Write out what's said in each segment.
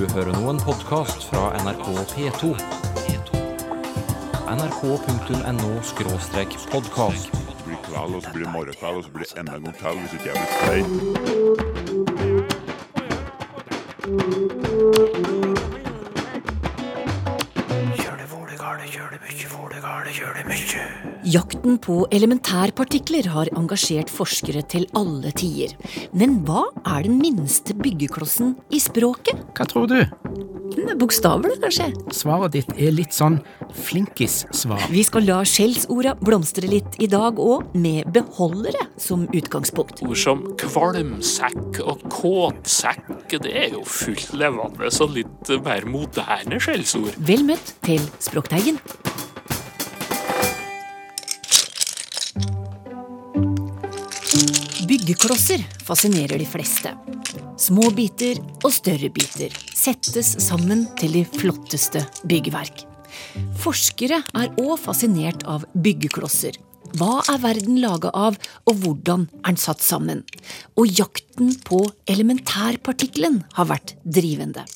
Du hører nå en podkast fra NRK P2. nrk.no podkast. Det blir kveld, og så blir det morgenkveld, og så blir det enda en gang til hvis ikke jeg blir stein. Jakten på elementærpartikler har engasjert forskere til alle tider. Men hva er den minste byggeklossen i språket? Hva tror du? Bokstavene, er Bokstaver, kanskje? Svaret ditt er litt sånn flinkis-svar. Vi skal la skjellsorda blomstre litt i dag òg, med beholdere som utgangspunkt. Ord som kvalmsekk og kåtsekk, det er jo fullt levende og litt mer moderne skjellsord. Vel møtt til Språkteigen. Byggeklosser fascinerer de fleste. Små biter og større biter settes sammen til de flotteste byggverk. Forskere er òg fascinert av byggeklosser. Hva er verden laga av, og hvordan er den satt sammen? Og jakten på elementærpartikkelen har vært drivende.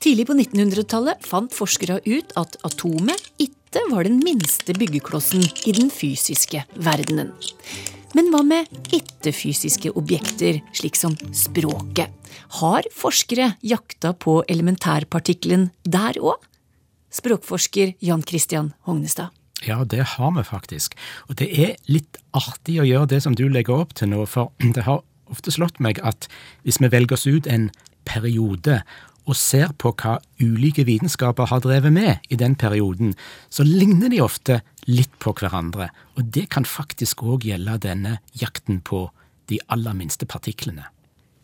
Tidlig på 1900-tallet fant forskere ut at atomet ikke var den minste byggeklossen i den fysiske verdenen. Men hva med ikke-fysiske objekter, slik som språket? Har forskere jakta på elementærpartikkelen der òg? Språkforsker Jan Christian Hognestad. Ja, det har vi faktisk. Og det er litt artig å gjøre det som du legger opp til nå, for det har ofte slått meg at hvis vi velger oss ut en periode og ser på hva ulike vitenskaper har drevet med i den perioden, så ligner de ofte litt på hverandre. Og det kan faktisk òg gjelde denne jakten på de aller minste partiklene.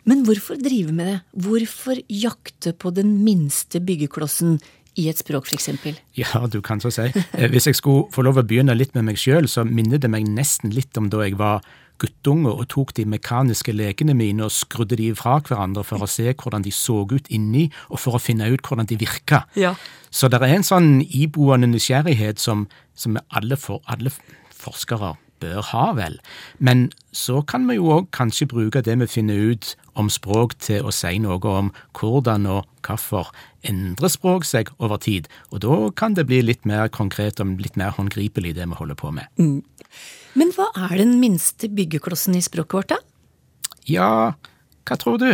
Men hvorfor drive med det? Hvorfor jakte på den minste byggeklossen i et språk, f.eks.? Ja, du kan så si. Eh, Hvis jeg skulle få lov å begynne litt med meg sjøl, så minner det meg nesten litt om da jeg var guttunge og tok de mekaniske lekene mine og skrudde de fra hverandre for å se hvordan de så ut inni, og for å finne ut hvordan de virka. Ja. Så det er en sånn iboende nysgjerrighet som, som alle, for, alle forskere bør ha, vel. Men så kan vi jo òg kanskje bruke det vi finner ut om språk til å si noe om hvordan og hvorfor endrer språk seg over tid, og da kan det bli litt mer konkret og litt mer håndgripelig det vi holder på med. Men hva er den minste byggeklossen i språket vårt, da? Ja, hva tror du?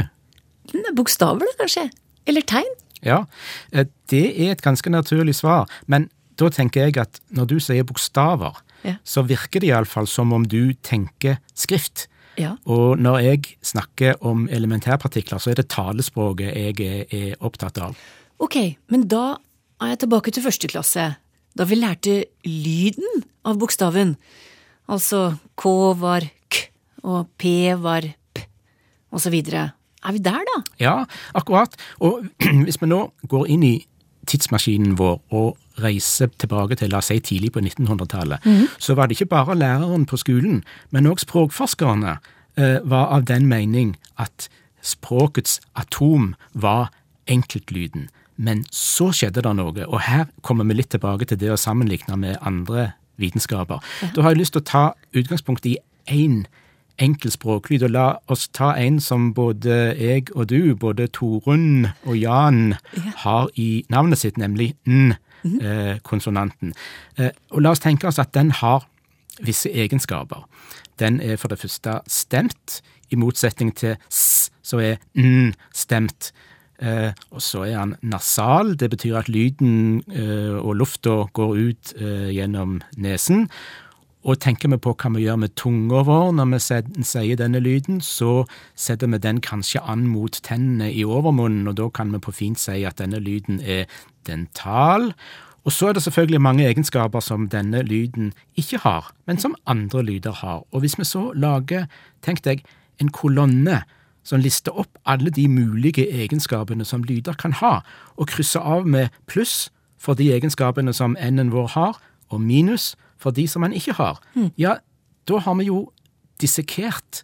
Er Bokstaver, da, kanskje? Eller tegn? Ja, eh, det er et ganske naturlig svar, men da tenker jeg at når du sier bokstaver, Ja. så virker det iallfall som om du tenker skrift. Ja. Og når jeg snakker om elementærpartikler, så er det talespråket jeg er, er opptatt av. Ok, men da er jeg tilbake til første klasse, da vi lærte lyden av bokstaven. Altså K var K, og P var P, videre. Er vi der, da? Ja, akkurat. Og hvis vi nå går inn i tidsmaskinen vår og reiser tilbake til la oss si tidlig på 1900-tallet, så var det ikke bare læreren på skolen, men òg språkforskerne eh, var av den mening at språkets atom var enkeltlyden. Men så skjedde det noe, og her kommer vi litt tilbake til det å sammenligne med andre vitenskaper. Da har jeg lyst til å ta utgangspunkt i én enkel språklyd, og la oss ta en som både jeg og du, både Torunn og Jan, har i navnet sitt, nemlig n-konsonanten. Eh, og la oss tenke oss at den har visse egenskaper. Den er for det første stemt, i motsetning til s, så er n stemt. Eh, og så er han nasal, det betyr at lyden eh, og lufta går ut eh, gjennom nesen. Og tenker vi på hva vi gjør med tunga vår når vi sier denne lyden, så setter vi den kanskje an mot tennene i overmunnen, og da kan vi på fint si at denne lyden er dental. Og så er det selvfølgelig mange egenskaper som denne lyden ikke har, men som andre lyder har. Og hvis vi så lager, tenk deg, en kolonne som lister opp alle de mulige egenskapene som lyder kan ha, og krysser av med pluss for de egenskapene som n-en vår har, og minus for de som han ikke har, ja, da har vi jo dissekert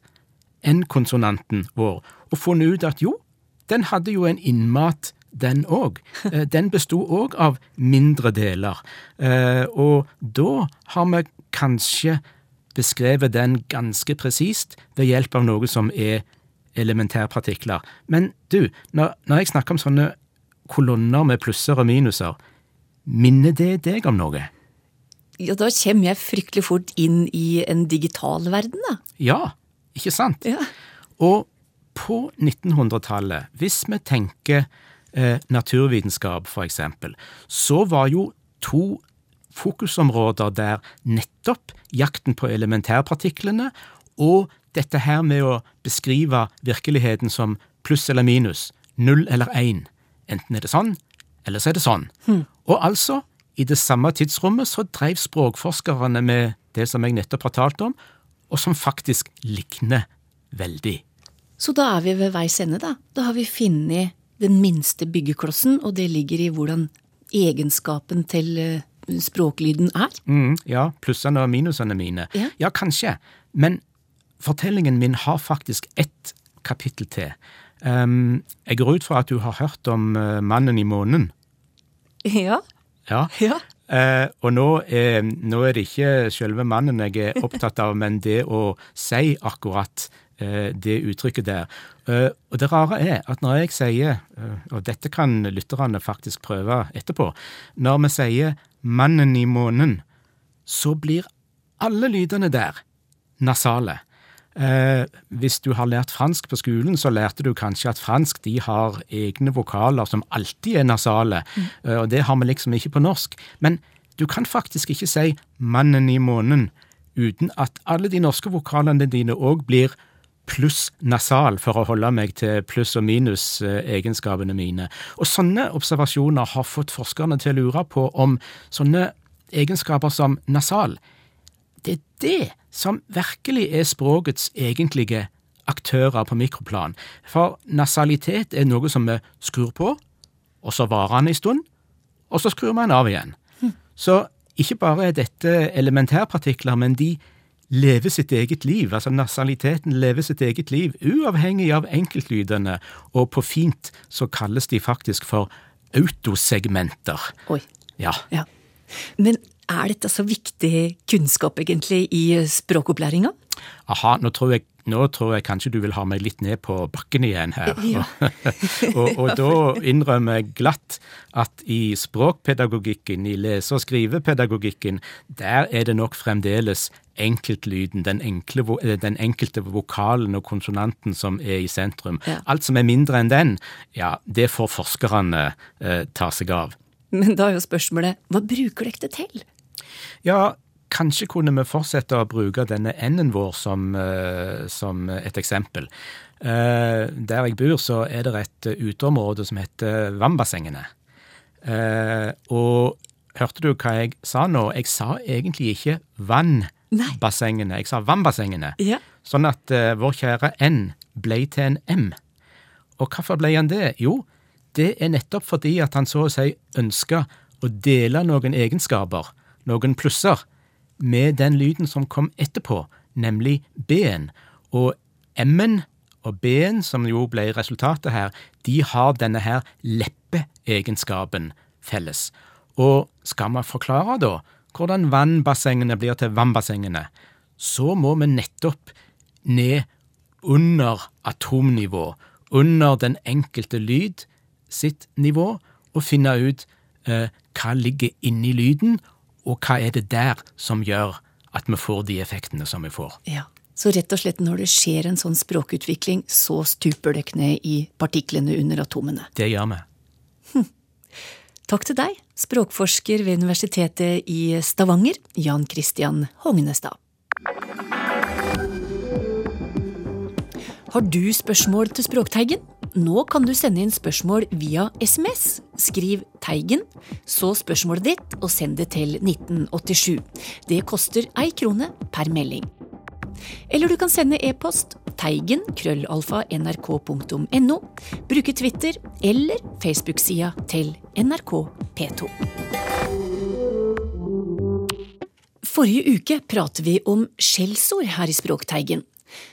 n-konsonanten vår og funnet ut at jo, den hadde jo en innmat, den òg. Den besto òg av mindre deler. Eh, Og da har vi kanskje beskrevet den ganske presist ved hjelp av noe som er elementærpartikler. Men du, når, når jeg snakker om sånne kolonner med plusser og minuser, minner det deg om noe? Ja, da kommer jeg fryktelig fort inn i en digital verden, da. Ja, ikke sant? Ja. Og på 1900-tallet, hvis vi tenker eh, naturvitenskap for eksempel, så var jo to fokusområder der nettopp jakten på elementærpartiklene og dette her med å beskrive virkeligheten som pluss eller minus, null eller én. Enten er det sånn, eller så er det sånn. Og altså, i det samme tidsrommet så dreiv språkforskerne med det som jeg nettopp har talt om, og som faktisk likner veldig. Så da er vi ved veis ende, da. Da har vi funnet den minste byggeklossen, og det ligger i hvordan egenskapen til eh, språklyden er. Mm, ja, plussene og minusene mine. Ja. ja, kanskje. Men fortellingen min har faktisk ett kapittel til. Um, jeg går ut fra at du har hørt om uh, Mannen i månen. Ja. Ja. Ja. Eh, og nå er, nå er det ikke selve mannen jeg er opptatt av, men det å si akkurat eh, det uttrykket der. Eh, og det rare er at når jeg sier, eh, og dette kan lytterne faktisk prøve etterpå, når vi sier 'mannen i månen', så blir alle lydene der nasale. Eh, hvis du har lært fransk på skolen, så lærte du kanskje at fransk de har egne vokaler som alltid er nasale, mm. og det har vi liksom ikke på norsk. Men du kan faktisk ikke si 'mannen i månen' uten at alle de norske vokalene dine òg blir pluss nasal, for å holde meg til pluss- og minus-egenskapene mine. Og sånne observasjoner har fått forskerne til å lure på om sånne egenskaper som nasal det er det som virkelig er språkets egentlige aktører på mikroplan. For nasalitet er noe som vi skrur på, og så varer han en stund, og så skrur man av igjen. Så ikke bare er dette elementærpartikler, men de lever sitt eget liv. Altså nasaliteten lever sitt eget liv, uavhengig av enkeltlydene, og på fint så kalles de faktisk for autosegmenter. Oi. Ja. Ja. Men er dette så viktig kunnskap egentlig i språkopplæringa? Aha, nå tror, jeg, nå tror jeg kanskje du vil ha meg litt ned på bakken igjen her. Ja. og, og da innrømmer jeg glatt at i språkpedagogikken, i lese- og skrivepedagogikken, der er det nok fremdeles enkeltlyden, den, enkle, eh, den enkelte vokalen og konsonanten som er i sentrum. Ja. Alt som er mindre enn den, ja, det får forskerne eh, ta seg av. Men da er jo spørsmålet, hva bruker dere det til? Ja, kanskje kunne vi fortsette å bruke denne n-en vår som, eh, som et eksempel. Eh, der jeg bor, så er det et eh, uteområde som heter Vannbassengene. Og hørte du hva jeg sa nå? Jeg sa egentlig ikke vannbassengene, jeg sa vannbassengene. Ja. Sånn at vår kjære N ble til en M. Og hvorfor ble han det? Jo, det er nettopp fordi at han så å si ønska å dele noen egenskaper, noen plusser, med den lyden som kom etterpå, nemlig B-en. Og M-en og B-en, som jo ble resultatet her, de har denne her leppeegenskapen felles. Og skal man forklare da hvordan vannbassengene blir til vannbassengene, så må vi nettopp ned under atomnivå, under den enkelte lyd sitt nivå, og finne ut eh, hva ligger inni lyden, og hva er det der som gjør at vi får de effektene som vi får. Ja. Så rett og slett når det skjer en sånn språkutvikling, så stuper det ned i partiklene under atomene. Det gjør vi. Takk til deg, språkforsker ved Universitetet i Stavanger, Jan Christian Hognestad. Har du spørsmål til Språkteigen? Nå kan du sende inn spørsmål via SMS. Skriv Teigen, så spørsmålet ditt, og send det til 1987. Det koster ei krone per melding. Eller du kan sende e-post teigen krøllalfa nrk.no, bruke Twitter eller Facebook-sida til NRK P2. Forrige uke pratet vi om skjellsord her i Språkteigen.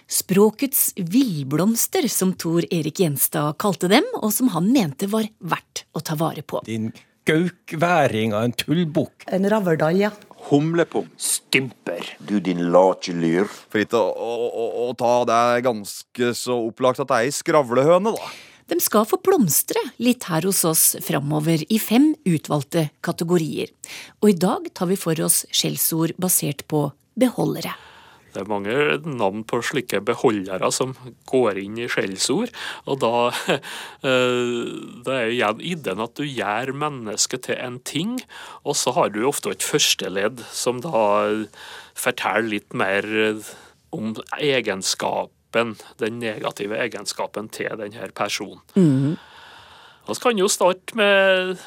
Språkets villblomster, som Tor Erik Gjenstad kalte dem, og som han mente var verdt å ta vare på. Din gaukværing av en tullbukk. En raverdal, ja. Humlepung. Stymper. Du din late lyr. For ikke å, å, å, ta det ganske så opplagt at det er ei skravlehøne, da. De skal få blomstre litt her hos oss framover i fem utvalgte kategorier. Og i dag tar vi for oss skjellsord basert på beholdere. Det er mange navn på slike beholdere som går inn i skjellsord. Og da, det er jo igjen ideen at du gjør mennesket til en ting, og så har du ofte et førsteledd som da forteller litt mer om egenskapen, den negative egenskapen til denne personen. Og Vi kan jo starte med,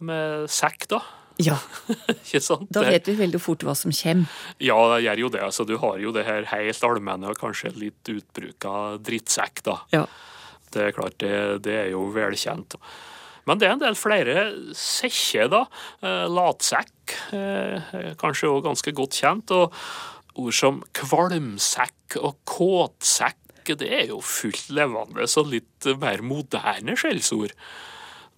med sekk, da. Ja, Ikke sant? da vet vi veldig fort hva som kommer. Ja, det gjør jo det. Altså, du har jo det her helt allmenne og kanskje litt utbruka drittsekk, da. Ja. Det er klart, det, det er jo velkjent. Men det er en del flere sekker, da. Eh, latsekk eh, kanskje òg ganske godt kjent. Og ord som kvalmsekk og kåtsekk, det er jo fullt levende, så litt mer moderne skjellsord.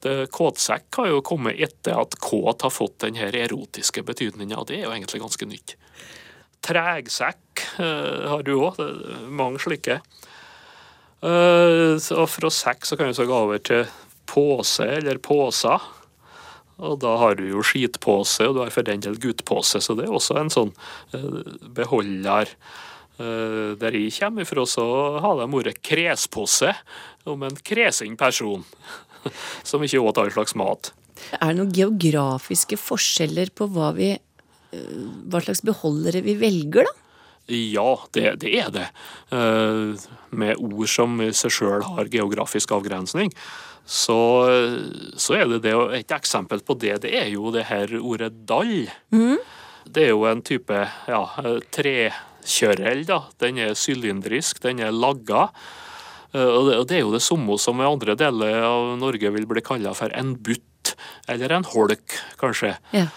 Det, kåtsekk har jo kommet etter at kåt har fått den her erotiske betydninga, det er jo egentlig ganske nytt. Tregsekk eh, har du òg, mange slike. Eh, og fra sekk så kan vi så gå over til pose eller poser. Og da har du jo skitpose, og du har for den del guttpose, så det er også en sånn eh, beholder. Eh, Der jeg kommer fra, så har de ordet krespose om en kresen person som ikke åt all slags mat. Er det noen geografiske forskjeller på hva, vi, eh, hva slags beholdere vi velger, da? Ja, det, det er det. Eh, Med ord som i seg sjøl har geografisk avgrensning, så, så er det det. og Et eksempel på det, det er jo det her ordet dall. Det er jo en type ja, trekjørel. da. Den er sylindrisk, den er lagga. Eh, Og det, er jo det samme som i andre deler av Norge vil bli kalla for en butt, eller en holk, kanskje. Ja.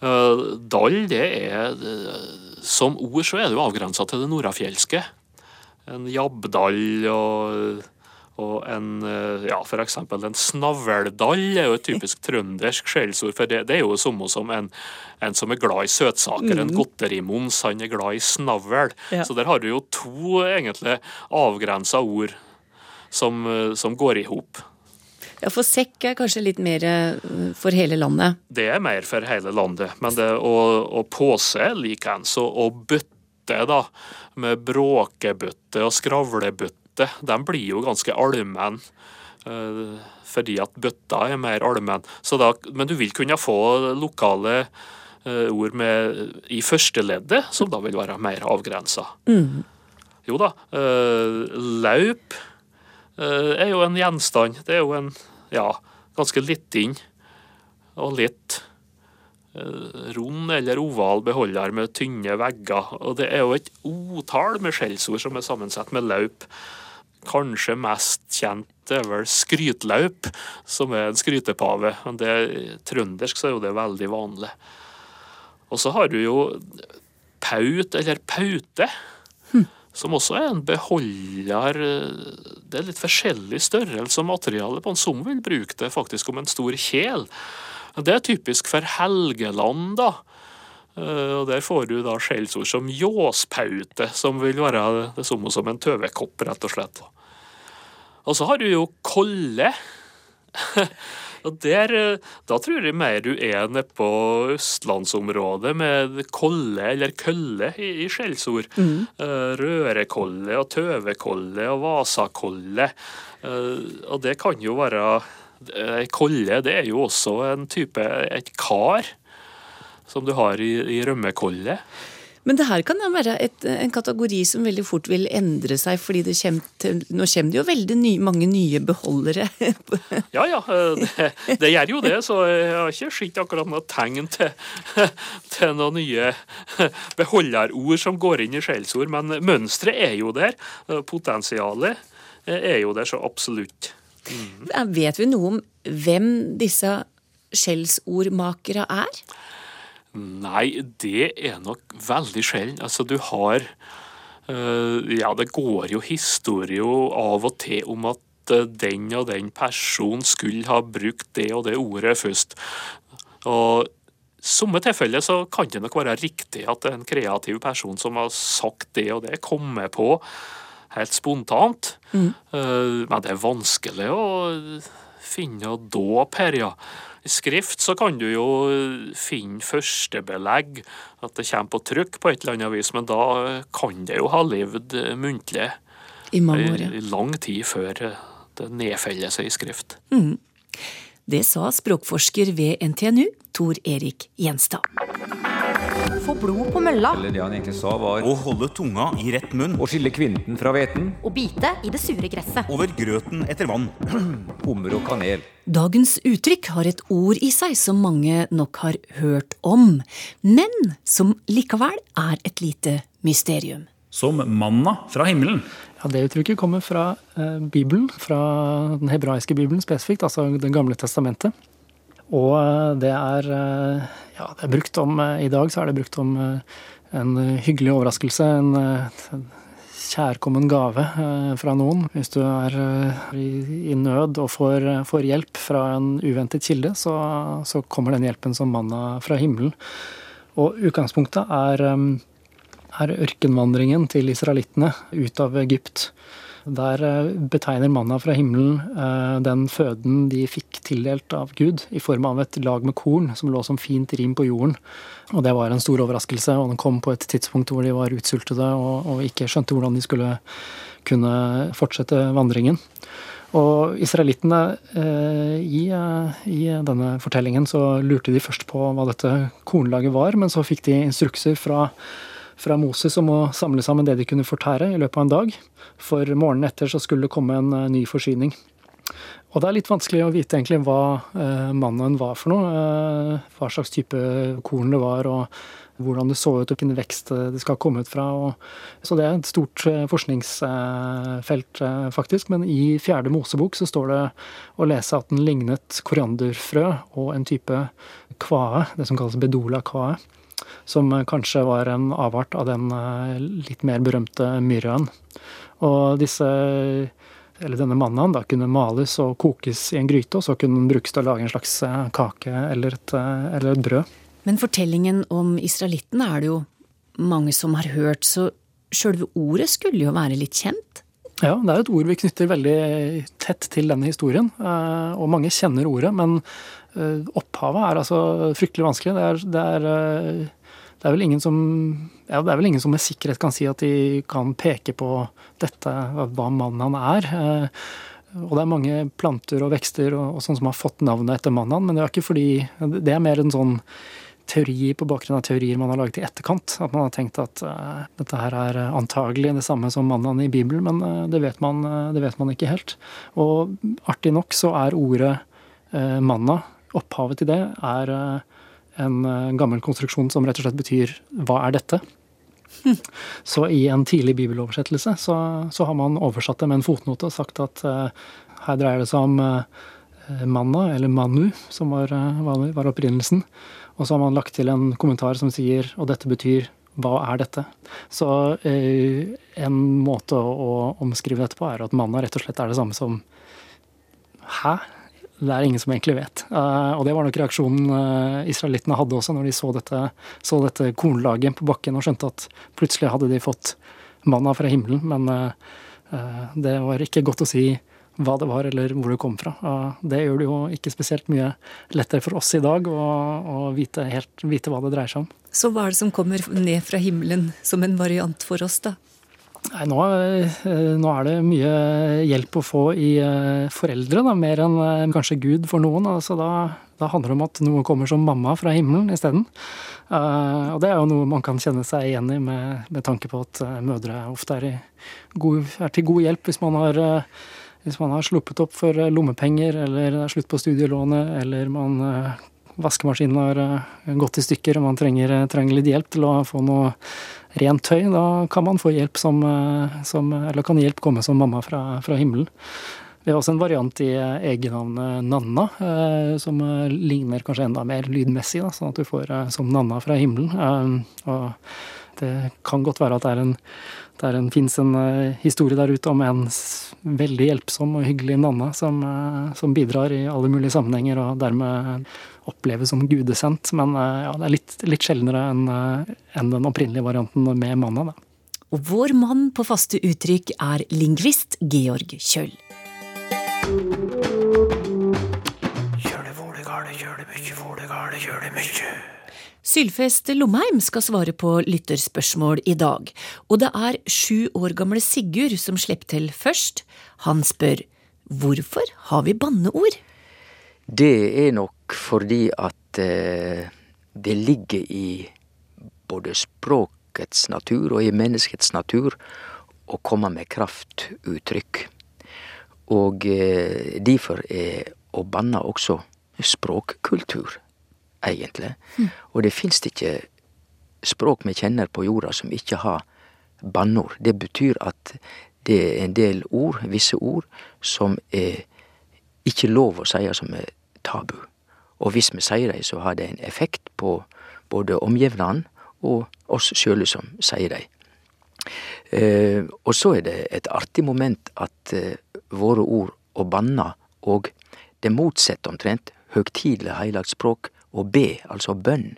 Eh, Dall, det er eh, Som ord så er det jo avgrensa til det nordafjelske. En jabbdall og, og en Ja, for eksempel en snavldall er jo et typisk trøndersk skjellsord. For det, det er jo det samme som en, en som er glad i søtsaker. En godterimons, han er glad i snavl. Ja. Så der har du jo to egentlig avgrensa ord som, eh, som går i hop. Ja, for sekk er kanskje litt mer eh, for hele landet. Det er mer for hele landet. Men det, og, og pose likeens. Og, og bøtte, da, med bråkebøtte og skravlebøtte, de blir jo ganske allmenn. eh, fordi at bøtta er mer allmenn. Men du vil kunne få lokale ord med, i førsteleddet, som da vil være mer avgrensa. Jo da. laup er jo en gjenstand. Det er jo en ja, ganske liten og litt eh, rund eller oval beholder med tynne vegger. Og det er jo et otall med skjellsord som er sammensatt med laup. Kanskje mest kjent er vel skrytlaup, som er en skrytepave. Men det, trøndersk så er jo det veldig vanlig. Og så har du jo paut eller paute, som også er en beholder Det er litt forskjellig størrelse og materiale på den. Som vil bruke det faktisk om en stor kjel. Det er typisk for Helgeland, da. Eh, Og Der får du da skjellsord som ljåspaute, som vil være det samme som en tøvekopp, rett og slett. Og så har du jo kolle. Og der, eh, Da tror jeg mer du er nede på østlandsområdet med kolle eller kølle i, i skjellsord. Mm. Rørekolle og tøvekolle og vasakolle. Eh, Og det kan jo være Ei kolle det er jo også en type et kar som du har i, i rømmekolle. Men det her kan være et, en kategori som veldig fort vil endre seg, fordi det kommer til, nå kommer det jo veldig ny, mange nye beholdere. Ja ja, eh, det, det gjør jo det, så jeg har ikke sett akkurat noe tegn til, til noen nye beholderord som går inn i skjellsord, men mønsteret er jo der. Potensialet er jo der så absolutt. Vet vi noe om hvem disse skjellsordmakere er? Nei, det er nok veldig sjelden. Altså, du har uh, Ja, det går jo historier av og til om at uh, den og den personen skulle ha brukt det og det ordet først. Og i somme tilfeller så kan det nok være riktig at det er en kreativ person som har sagt det og det, kommet på helt spontant. Eh, Men det er vanskelig å finne dåp her, ja. Skrift så kan du jo finne førstebelegg, at det kommer på trykk på et eller annet vis, men da kan det jo ha levd muntlig I mange år, ja. lang tid før det nedfeller seg i skrift. Det sa språkforsker ved NTNU, Tor Erik Gjenstad. Få blod på mølla Eller det han egentlig sa var Å holde tunga i rett munn. å skille kvinten fra hveten, og bite i det sure gresset. Over grøten etter vann. hummer og kanel. Dagens uttrykk har et ord i seg som mange nok har hørt om, men som likevel er et lite mysterium. som manna fra himmelen. Ja, Det uttrykket kommer fra eh, Bibelen, fra den hebraiske bibelen spesifikt, altså Det gamle testamentet. Og eh, det er, eh, ja, det er brukt om eh, I dag så er det brukt om en hyggelig overraskelse, en, en kjærkommen gave fra noen. Hvis du er i, nød og får, får hjelp fra en uventet kilde, så, så kommer den hjelpen som manna fra himmelen. Og utgangspunktet er er ørkenvandringen til israelittene ut av Egypt. Der eh, betegner manna fra himmelen eh, den føden de fikk tildelt av Gud i form av et lag med korn som lå som fint rim på jorden. Og det var en stor overraskelse, og den kom på et tidspunkt hvor de var utsultede og, og ikke skjønte hvordan de skulle kunne fortsette vandringen. Og israelittene eh, i, i denne fortellingen så lurte de først på hva dette kornlaget var, men så fikk de instrukser fra fra Moses om å samle sammen det de kunne fortære i løpet av en dag. For morgenen etter så skulle det komme en eh, ny forsyning. Og det er litt vanskelig å vite egentlig hva eh, mannen var for noe. Eh, hva slags type korn det var, og hvordan det så ut, og hvilken vekst det skal ha kommet fra. Så det er et stort forskningsfelt, faktisk. Men i fjerde Mosebok så står det å lese at den lignet korianderfrø og en type kvae, det som kalles bedola kvae som kanskje var en avart av den eh, litt mer berømte myrraen. Og disse, eller denne mannen da kunne males og kokes i en gryte, og så kunne den brukes til å lage en slags eh, kake eller et, eh, eller et brød. Men fortellingen om israelittene er det jo mange som har hørt, så sjølve ordet skulle jo være litt kjent? Ja, det er et ord vi knytter veldig tett til denne historien, og mange kjenner ordet. Men opphavet er altså fryktelig vanskelig. Det er, det er, det er vel ingen som ja, det er vel ingen som med sikkerhet kan si at de kan peke på dette, hva mannen han er. Og det er mange planter og vekster og, og sånn som har fått navnet etter mannen, men det er ikke fordi Det er mer en sånn teori på bakgrunn av teorier man har laget i etterkant. At man har tenkt at uh, dette her er antagelig det samme som mannen i Bibelen, men uh, det, vet man, uh, det, vet man, ikke helt. Og artig nok så er ordet manna, opphavet til det, er en gammel konstruksjon som rett og slett betyr 'hva er dette'? Så i en tidlig bibeloversettelse så, så, har man oversatt det med en fotnote og sagt at her dreier det seg om manna, eller manu, som var, var opprinnelsen. Og så har man lagt til en kommentar som sier og dette betyr hva er dette? Så eh, en måte å, å, omskrive dette på er at manna rett og slett er det samme som hæ? Det er ingen som egentlig vet. Uh, og det var nok reaksjonen uh, israelittene hadde også når de så dette, så dette, kornlaget på bakken og skjønte at plutselig hadde de fått manna fra himmelen. Men uh, det var ikke godt å si hva det var eller hvor det kom fra. Det gjør det jo ikke spesielt mye lettere for oss i dag å, å vite, helt, vite hva det dreier seg om. Så hva er det som kommer ned fra himmelen som en variant for oss, da? Nei, nå, nå, er det mye hjelp å få i foreldre, da, mer enn kanskje Gud for noen. Altså, da, da, handler det om at noe kommer som mamma fra himmelen isteden. Uh, og det er jo noe man kan kjenne seg igjen i med, med tanke på at mødre ofte er, god, er, til god hjelp hvis man har hvis man har sluppet opp for lommepenger, eller det er slutt på studielånet, eller man vaskemaskinen har gått i stykker og man trenger, trenger litt hjelp til å få noe rent tøy, da kan man få hjelp som, som Eller kan hjelp komme som mamma fra, fra himmelen. Vi har også en variant i egennavnet Nanna, som ligner kanskje enda mer lydmessig, da, sånn at du får som Nanna fra himmelen. Og det kan godt være at det er en det en, finnes en historie der ute om en veldig hjelpsom og hyggelig Nanna som, som, bidrar i alle mulige sammenhenger og dermed oppleves som gudesendt. Men uh, ja, det er litt, litt sjeldnere enn en den opprinnelige varianten med manna. Da. Og vår mann på faste uttrykk er lingvist Georg Kjøll. Sylfest Lomheim skal svare på lytterspørsmål i dag, og det er sju år gamle Sigurd som slipper til først. Han spør hvorfor har vi banneord? Det er nok fordi at eh, det ligger i både språkets natur og i menneskets natur å komme med kraftuttrykk. Og eh, derfor er å banne også språkkultur, egentlig. Og det fins ikke språk vi kjenner på jorda som ikke har banneord. Det betyr at det er en del ord, visse ord, som er ikke lov å si som er tabu. Og hvis vi sier dei, så har det en effekt på både omgjevnaden og oss sjøle som sier dei. Eh, og så er det et artig moment at eh, våre ord å banna og det motsette omtrent, høgtidelig heilagt språk, og be, altså bønn.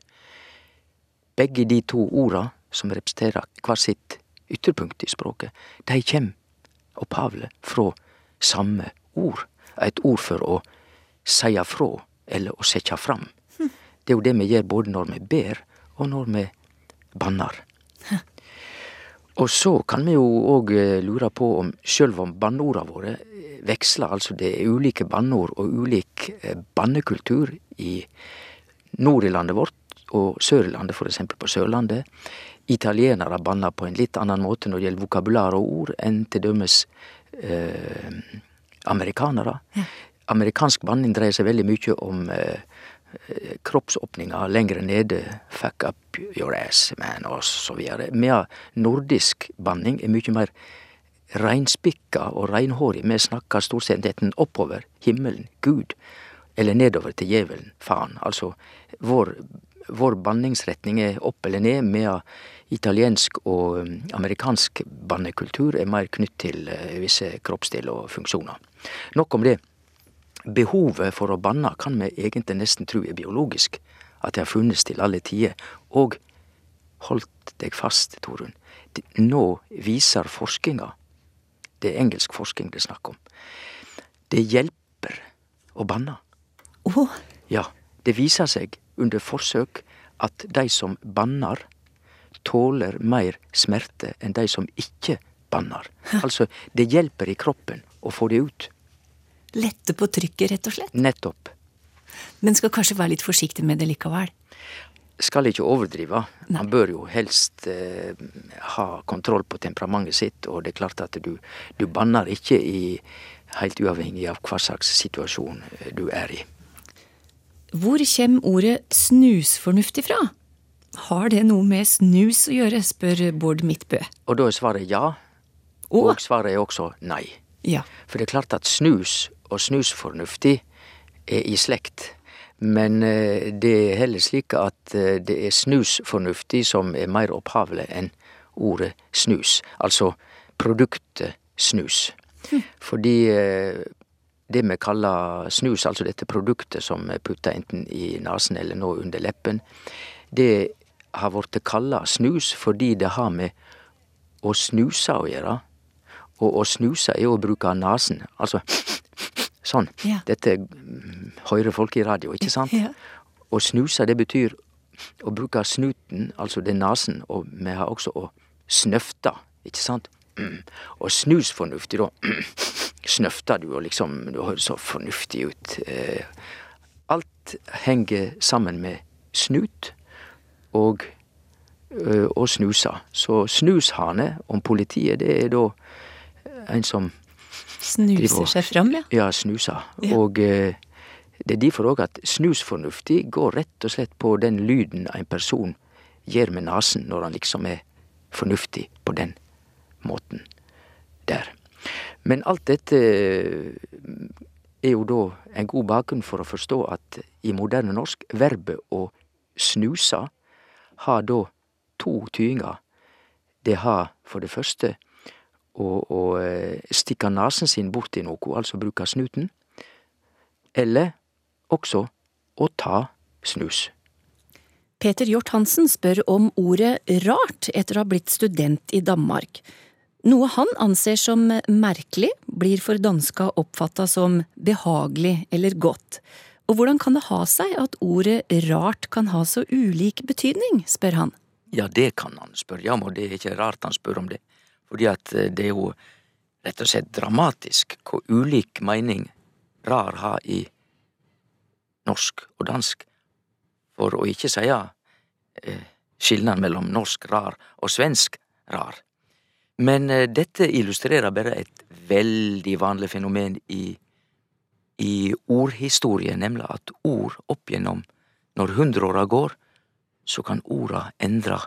Begge de to orda, som representerer hver sitt ytterpunkt i språket, de kjem opphavlig fra samme ord. Et ord for å seia frå, eller å setje fram. Det er jo det vi gjør både når vi ber, og når vi bannar. Og så kan vi jo òg lure på om sjølv om banneorda våre veksler, altså det er ulike banneord og ulik bannekultur i nord i landet vårt og sør i landet, eksempel på Sørlandet. Italienere bannar på en litt annen måte når det gjelder vokabular og ord, enn til dømes eh, amerikanere. Ja. Amerikansk banning dreier seg veldig mye om eh, kroppsåpninga lengre nede, fuck up your ass, man, og så videre. Medan nordisk banning er mye mer reinspikka og reinhårig. Vi snakker stort sett enten oppover, himmelen, Gud, eller nedover til djevelen, faen. Altså, vår, vår banningsretning er opp eller ned, medan italiensk og um, amerikansk bannekultur er mer knytt til uh, visse kroppsdeler og funksjoner. Nok om det. Behovet for å banne kan vi egentlig nesten tru er biologisk. At det har funnes til alle tider. Og holdt deg fast, Torunn, nå viser forskinga, det er engelsk forsking det er snakk om, det hjelper å banne. Å, Ja, det viser seg under forsøk at de som bannar, tåler mer smerte enn de som ikke bannar. Altså, det hjelper i kroppen å få det ut. Lette på trykket, rett og slett. Nettopp. Men skal kanskje være litt forsiktig med det likevel. Skal ikke overdrive. Man bør jo helst eh, ha kontroll på temperamentet sitt, og det er klart at du, du bannar ikke i Helt uavhengig av hva slags situasjon eh, du er i. Hvor kommer ordet snusfornuft fra? Har det noe med snus å gjøre, spør Bård Midtbø. Og da er svaret ja. Og svaret er også nei. Ja. For det er klart at snus og snusfornuftig er i slekt. Men eh, det er heller slik at eh, det er snusfornuftig som er mer opphavlig enn ordet snus. Altså produktet snus. Fordi eh, det vi kaller snus, altså dette produktet som er putta enten i nesen eller nå under leppen, det har blitt kalla snus fordi det har med å snuse å gjøre. Og å snuse er å bruke nesen. Altså sånn. Ja. Dette mm, hører folk i radio, ikke sant? Ja. Å snuse, det betyr å bruke snuten, altså det er nesen, og vi har også å snøfte, ikke sant? Mm. Og snusfornuftig, da snøfter du, og liksom Du høres så fornuftig ut. Eh, alt henger sammen med snut og, og snusa. Så snushane om politiet, det er da en som Snuser seg fram, ja. Ja, snuser. Ja. Og eh, det er derfor òg at snusfornuftig går rett og slett på den lyden en person gjør med nesen når han liksom er fornuftig på den måten der. Men alt dette er jo da en god bakgrunn for å forstå at i moderne norsk verbet å snuse har da to tyinger. Det har for det første å, å eh, stikke nesen sin borti noe, altså bruke snuten. Eller også å ta snus. Peter Hjort Hansen spør om ordet rart etter å ha blitt student i Danmark. Noe han anser som merkelig, blir for danska oppfatta som behagelig eller godt. Og hvordan kan det ha seg at ordet rart kan ha så ulik betydning, spør han. Ja, det kan han spørre om, og det er ikke rart han spør om det. Fordi at eh, det er jo rett og slett dramatisk hvor ulik mening rar har i norsk og dansk. For å ikke si eh, skilnaden mellom norsk rar og svensk rar. Men eh, dette illustrerer bare et veldig vanlig fenomen i, i ordhistorie, nemlig at ord opp gjennom når hundreåra går, så kan orda endre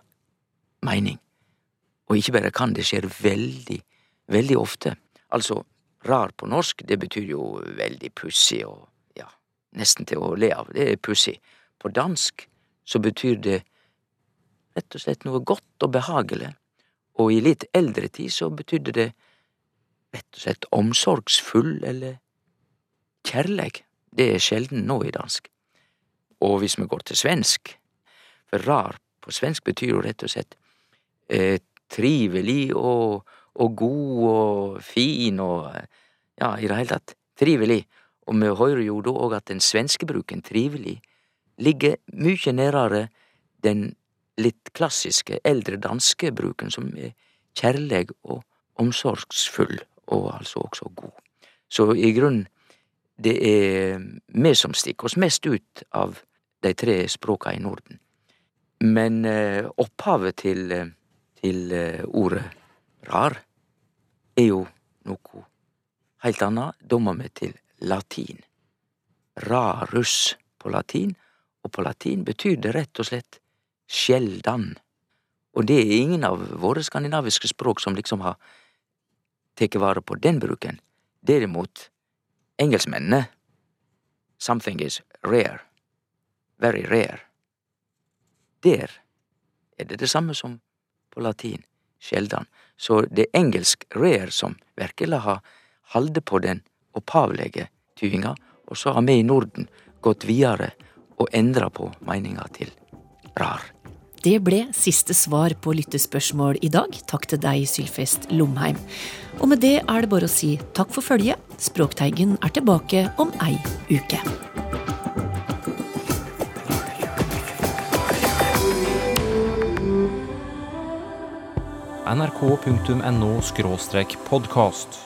mening. Og ikke bare kan, det skjer veldig, veldig ofte. Altså, rar på norsk, det betyr jo veldig pussig og ja, nesten til å le av. Det er pussig. På dansk så betyr det rett og slett noe godt og behagelig. Og i litt eldre tid så betydde det rett og slett omsorgsfull eller kjærleik. Det er sjelden nå i dansk. Og hvis vi går til svensk, for rar på svensk betyr jo rett og slett eh, trivelig og, og god og fin og ja, i det hele tatt trivelig. Og vi hører jo da òg at den svenske bruken, trivelig, ligger mykje nærare den litt klassiske, eldre danske bruken, som er kjærleg og omsorgsfull, og altså også god. Så i grunnen, det er vi som stikker oss mest ut av de tre språka i Norden. Men eh, opphavet til, eh, til eh, ordet rar er jo noe heilt anna. Da må vi til latin. Rarus på latin, og på latin betyr det rett og slett sjeldan. Og det er ingen av våre skandinaviske språk som liksom har tatt vare på den bruken. Derimot, engelskmennene Something is rare. Very rare. Der er det det samme som på latin, sjeldan. Så det er engelsk rare som virkelig har halde på den opphavlege tyinga, og så har vi i Norden gått videre og endra på meininga til rar. Det ble siste svar på lyttespørsmål i dag. Takk til deg, Sylfest Lomheim. Og med det er det bare å si takk for følget. Språkteigen er tilbake om ei uke. nrk.no podkast.